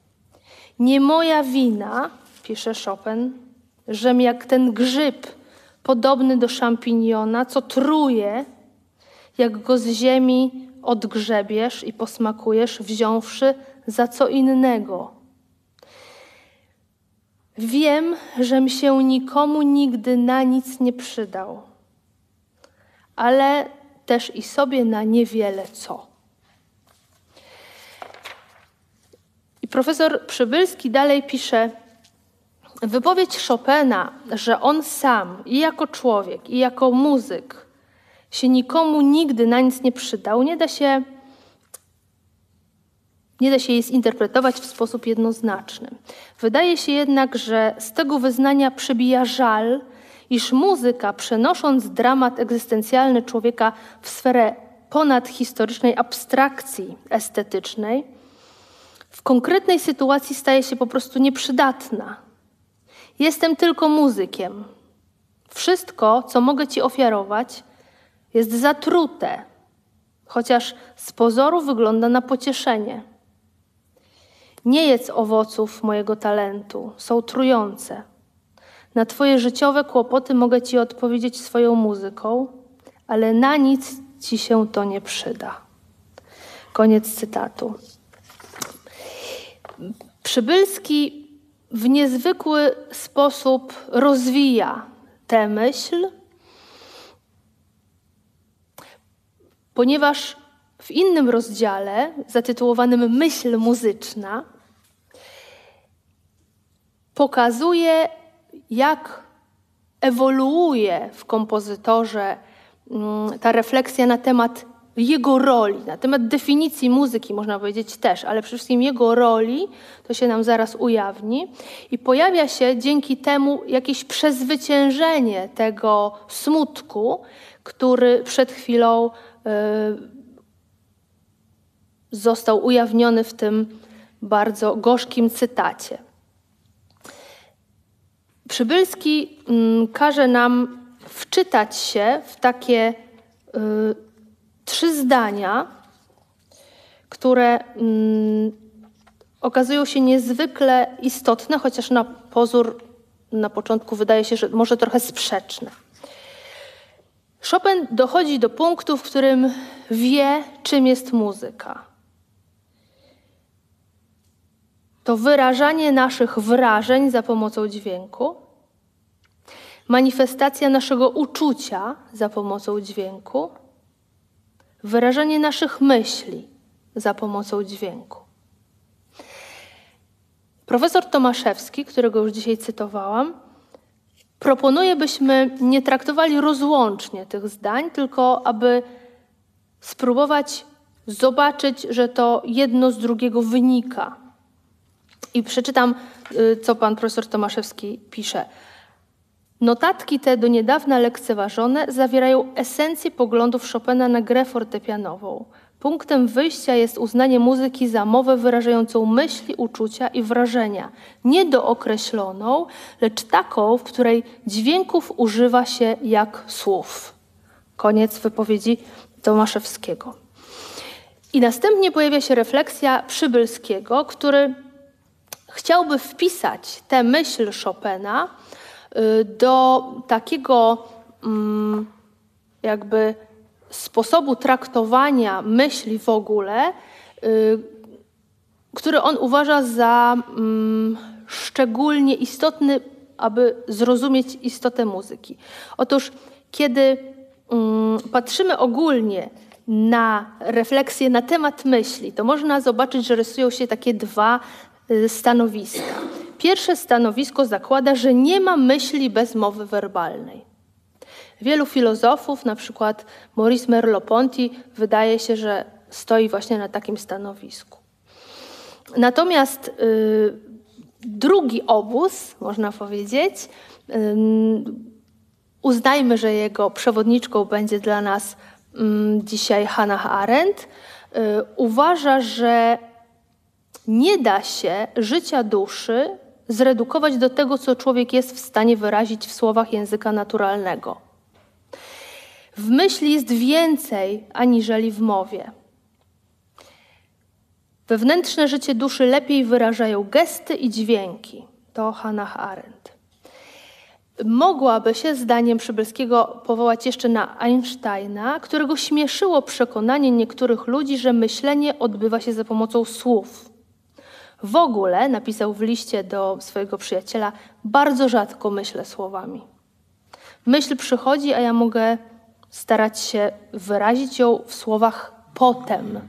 Nie moja wina, pisze Chopin, żem jak ten grzyb podobny do szampiniona, co truje, jak go z ziemi odgrzebiesz i posmakujesz, wziąwszy za co innego. Wiem, żem się nikomu nigdy na nic nie przydał, ale też i sobie na niewiele co. profesor Przybylski dalej pisze, wypowiedź Chopina, że on sam i jako człowiek, i jako muzyk się nikomu nigdy na nic nie przydał, nie da się, nie da się jej zinterpretować w sposób jednoznaczny. Wydaje się jednak, że z tego wyznania przebija żal, iż muzyka, przenosząc dramat egzystencjalny człowieka w sferę ponadhistorycznej abstrakcji estetycznej, w konkretnej sytuacji staje się po prostu nieprzydatna. Jestem tylko muzykiem. Wszystko, co mogę Ci ofiarować, jest zatrute, chociaż z pozoru wygląda na pocieszenie. Nie jedz owoców mojego talentu, są trujące. Na Twoje życiowe kłopoty mogę Ci odpowiedzieć swoją muzyką, ale na nic Ci się to nie przyda. Koniec cytatu. Przybylski w niezwykły sposób rozwija tę myśl, ponieważ w innym rozdziale, zatytułowanym Myśl muzyczna, pokazuje, jak ewoluuje w kompozytorze mm, ta refleksja na temat jego roli, na temat definicji muzyki można powiedzieć też, ale przede wszystkim jego roli, to się nam zaraz ujawni. I pojawia się dzięki temu jakieś przezwyciężenie tego smutku, który przed chwilą y, został ujawniony w tym bardzo gorzkim cytacie. Przybylski mm, każe nam wczytać się w takie y, trzy zdania, które mm, okazują się niezwykle istotne, chociaż na pozór na początku wydaje się, że może trochę sprzeczne. Chopin dochodzi do punktu, w którym wie, czym jest muzyka. To wyrażanie naszych wrażeń za pomocą dźwięku, manifestacja naszego uczucia za pomocą dźwięku, wyrażanie naszych myśli za pomocą dźwięku. Profesor Tomaszewski, którego już dzisiaj cytowałam, proponuje, byśmy nie traktowali rozłącznie tych zdań, tylko aby spróbować zobaczyć, że to jedno z drugiego wynika. I przeczytam, y, co pan profesor Tomaszewski pisze. Notatki te do niedawna lekceważone zawierają esencję poglądów Chopina na grę fortepianową. Punktem wyjścia jest uznanie muzyki za mowę wyrażającą myśli, uczucia i wrażenia, nie dookreśloną, lecz taką, w której dźwięków używa się jak słów. Koniec wypowiedzi Tomaszewskiego. I następnie pojawia się refleksja Przybylskiego, który chciałby wpisać tę myśl Chopina do takiego mm, jakby sposobu traktowania myśli w ogóle, y, który on uważa za mm, szczególnie istotny, aby zrozumieć istotę muzyki. Otóż, kiedy mm, patrzymy ogólnie na refleksję na temat myśli, to można zobaczyć, że rysują się takie dwa y, stanowiska. Pierwsze stanowisko zakłada, że nie ma myśli bez mowy werbalnej. Wielu filozofów, na przykład Maurice Merleau-Ponty, wydaje się, że stoi właśnie na takim stanowisku. Natomiast y, drugi obóz, można powiedzieć, y, uznajmy, że jego przewodniczką będzie dla nas y, dzisiaj Hannah Arendt, y, uważa, że nie da się życia duszy zredukować do tego, co człowiek jest w stanie wyrazić w słowach języka naturalnego. W myśli jest więcej aniżeli w mowie. Wewnętrzne życie duszy lepiej wyrażają gesty i dźwięki. To Hannah Arendt. Mogłaby się, zdaniem Przybylskiego, powołać jeszcze na Einsteina, którego śmieszyło przekonanie niektórych ludzi, że myślenie odbywa się za pomocą słów. W ogóle, napisał w liście do swojego przyjaciela, bardzo rzadko myślę słowami. Myśl przychodzi, a ja mogę starać się wyrazić ją w słowach potem.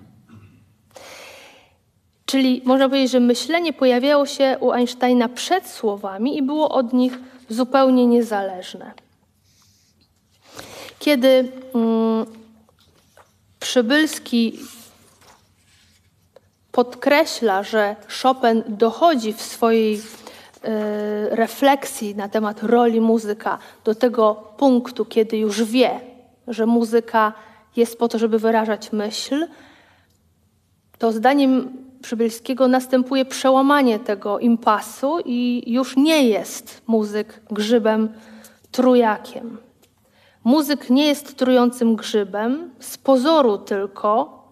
Czyli można powiedzieć, że myślenie pojawiało się u Einsteina przed słowami i było od nich zupełnie niezależne. Kiedy mm, Przybylski podkreśla, że Chopin dochodzi w swojej y, refleksji na temat roli muzyka do tego punktu, kiedy już wie, że muzyka jest po to, żeby wyrażać myśl, to zdaniem Przybylskiego następuje przełamanie tego impasu i już nie jest muzyk grzybem trujakiem. Muzyk nie jest trującym grzybem, z pozoru tylko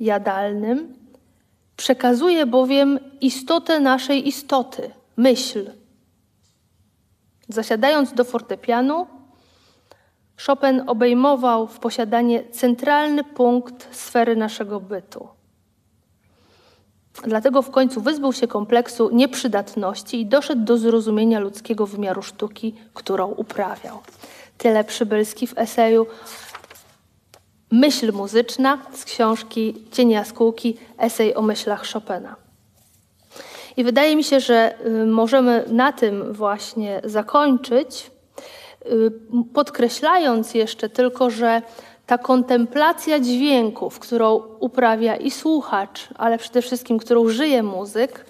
jadalnym, przekazuje bowiem istotę naszej istoty, myśl. Zasiadając do fortepianu, Chopin obejmował w posiadanie centralny punkt sfery naszego bytu. Dlatego w końcu wyzbył się kompleksu nieprzydatności i doszedł do zrozumienia ludzkiego wymiaru sztuki, którą uprawiał. Tyle Przybylski w eseju Myśl muzyczna z książki Cienie Jaskółki, esej o myślach Chopina. I wydaje mi się, że y, możemy na tym właśnie zakończyć. Y, podkreślając jeszcze tylko, że ta kontemplacja dźwięków, którą uprawia i słuchacz, ale przede wszystkim, którą żyje muzyk,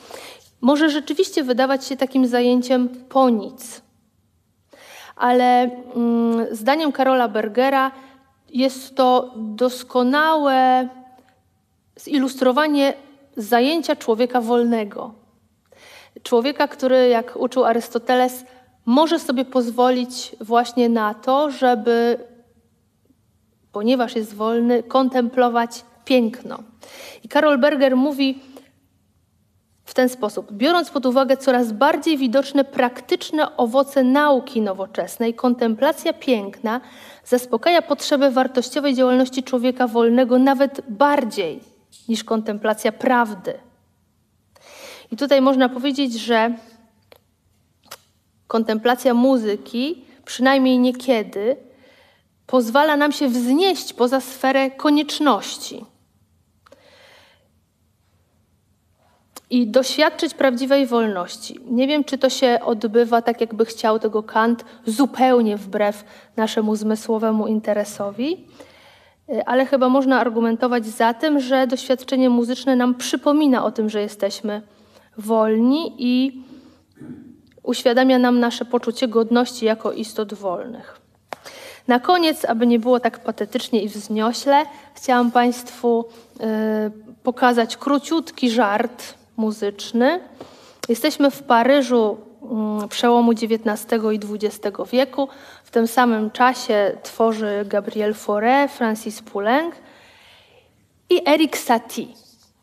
może rzeczywiście wydawać się takim zajęciem po nic. Ale mm, zdaniem Karola Bergera jest to doskonałe zilustrowanie zajęcia człowieka wolnego. Człowieka, który, jak uczył Arystoteles, może sobie pozwolić właśnie na to, żeby, ponieważ jest wolny, kontemplować piękno. I Karol Berger mówi w ten sposób: biorąc pod uwagę coraz bardziej widoczne praktyczne owoce nauki nowoczesnej, kontemplacja piękna zaspokaja potrzebę wartościowej działalności człowieka wolnego nawet bardziej niż kontemplacja prawdy. I tutaj można powiedzieć, że kontemplacja muzyki, przynajmniej niekiedy, pozwala nam się wznieść poza sferę konieczności i doświadczyć prawdziwej wolności. Nie wiem, czy to się odbywa tak, jakby chciał tego Kant, zupełnie wbrew naszemu zmysłowemu interesowi, ale chyba można argumentować za tym, że doświadczenie muzyczne nam przypomina o tym, że jesteśmy wolni i uświadamia nam nasze poczucie godności jako istot wolnych. Na koniec, aby nie było tak patetycznie i wzniośle, chciałam Państwu y, pokazać króciutki żart muzyczny. Jesteśmy w Paryżu y, przełomu XIX i XX wieku. W tym samym czasie tworzy Gabriel Fauré, Francis Poulenc i Eric Satie,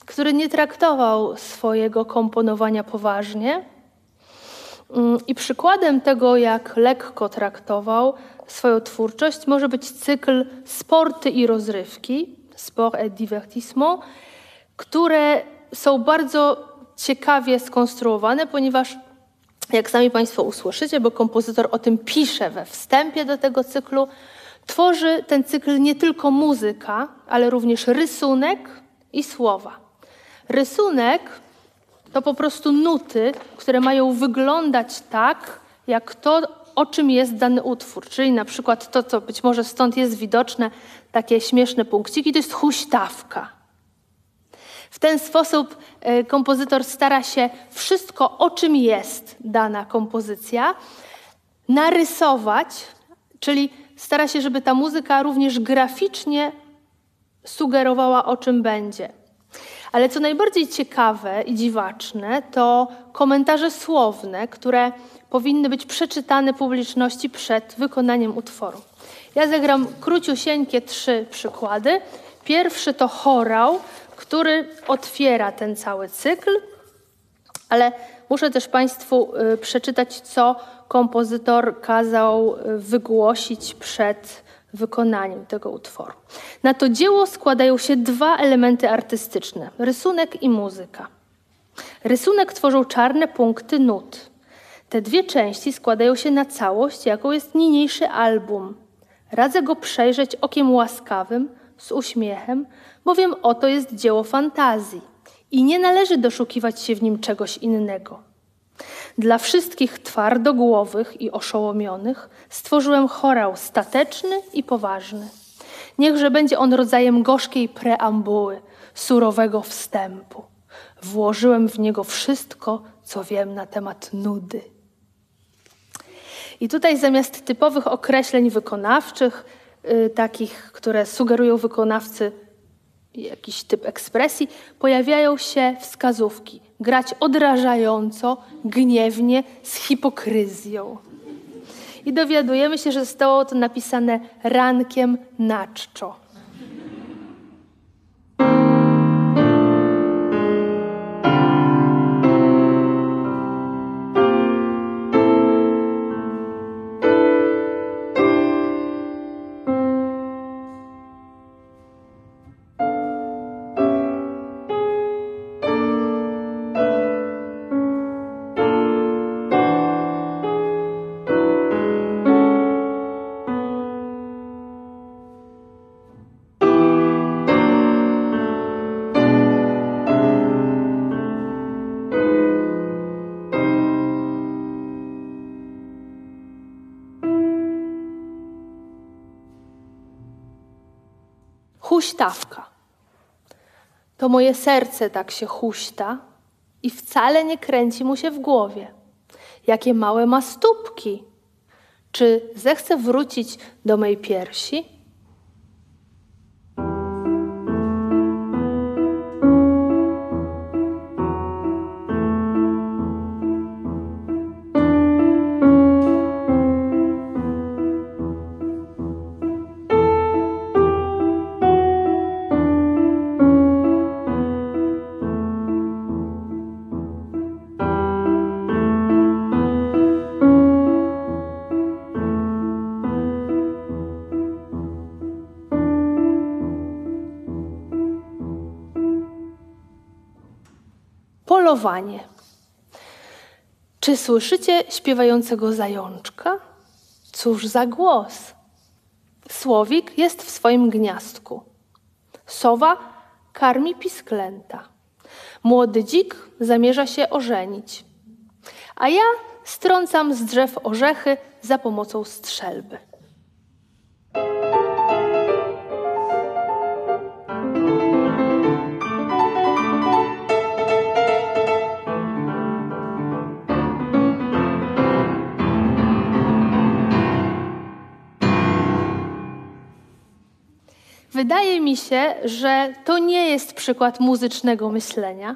który nie traktował swojego komponowania poważnie, Mm, I przykładem tego, jak lekko traktował swoją twórczość, może być cykl Sporty i rozrywki, Sport et Divertissement, które są bardzo ciekawie skonstruowane, ponieważ jak sami Państwo usłyszycie, bo kompozytor o tym pisze we wstępie do tego cyklu, tworzy ten cykl nie tylko muzyka, ale również rysunek i słowa. Rysunek to po prostu nuty, które mają wyglądać tak, jak to, o czym jest dany utwór. Czyli na przykład to, co być może stąd jest widoczne, takie śmieszne punkciki, to jest huśtawka. W ten sposób e, kompozytor stara się wszystko, o czym jest dana kompozycja, narysować, czyli stara się, żeby ta muzyka również graficznie sugerowała, o czym będzie. Ale co najbardziej ciekawe i dziwaczne, to komentarze słowne, które powinny być przeczytane publiczności przed wykonaniem utworu. Ja zagram króciusieńkie trzy przykłady. Pierwszy to chorał, który otwiera ten cały cykl, ale muszę też Państwu y, przeczytać, co kompozytor kazał y, wygłosić przed wykonaniu tego utworu. Na to dzieło składają się dwa elementy artystyczne: rysunek i muzyka. Rysunek tworzą czarne punkty nut. Te dwie części składają się na całość, jaką jest niniejszy album. Radzę go przejrzeć okiem łaskawym, z uśmiechem, bowiem oto jest dzieło fantazji i nie należy doszukiwać się w nim czegoś innego. Dla wszystkich twardogłowych i oszołomionych stworzyłem chorał stateczny i poważny. Niechże będzie on rodzajem gorzkiej preambuły, surowego wstępu. Włożyłem w niego wszystko, co wiem na temat nudy. I tutaj zamiast typowych określeń wykonawczych, takich, które sugerują wykonawcy jakiś typ ekspresji, pojawiają się wskazówki. Grać odrażająco, gniewnie, z hipokryzją. I dowiadujemy się, że zostało to napisane rankiem na czczo. Huśtawka. To moje serce tak się huśta i wcale nie kręci mu się w głowie. Jakie małe ma stópki. Czy zechce wrócić do mej piersi? Czy słyszycie śpiewającego zajączka? Cóż za głos! Słowik jest w swoim gniazdku. Sowa karmi pisklęta. Młody dzik zamierza się ożenić. A ja strącam z drzew orzechy za pomocą strzelby. Wydaje mi się, że to nie jest przykład muzycznego myślenia.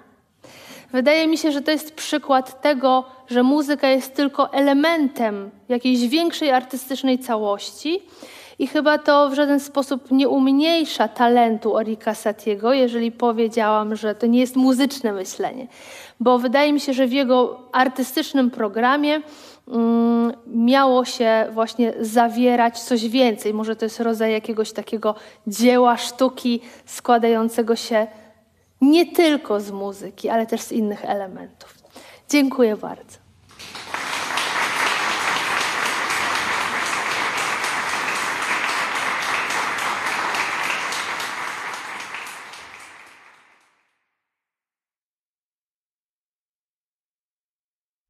Wydaje mi się, że to jest przykład tego, że muzyka jest tylko elementem jakiejś większej artystycznej całości i chyba to w żaden sposób nie umniejsza talentu Orika Satiego, jeżeli powiedziałam, że to nie jest muzyczne myślenie, bo wydaje mi się, że w jego artystycznym programie miało się właśnie zawierać coś więcej. Może to jest rodzaj jakiegoś takiego dzieła sztuki składającego się nie tylko z muzyki, ale też z innych elementów. Dziękuję bardzo.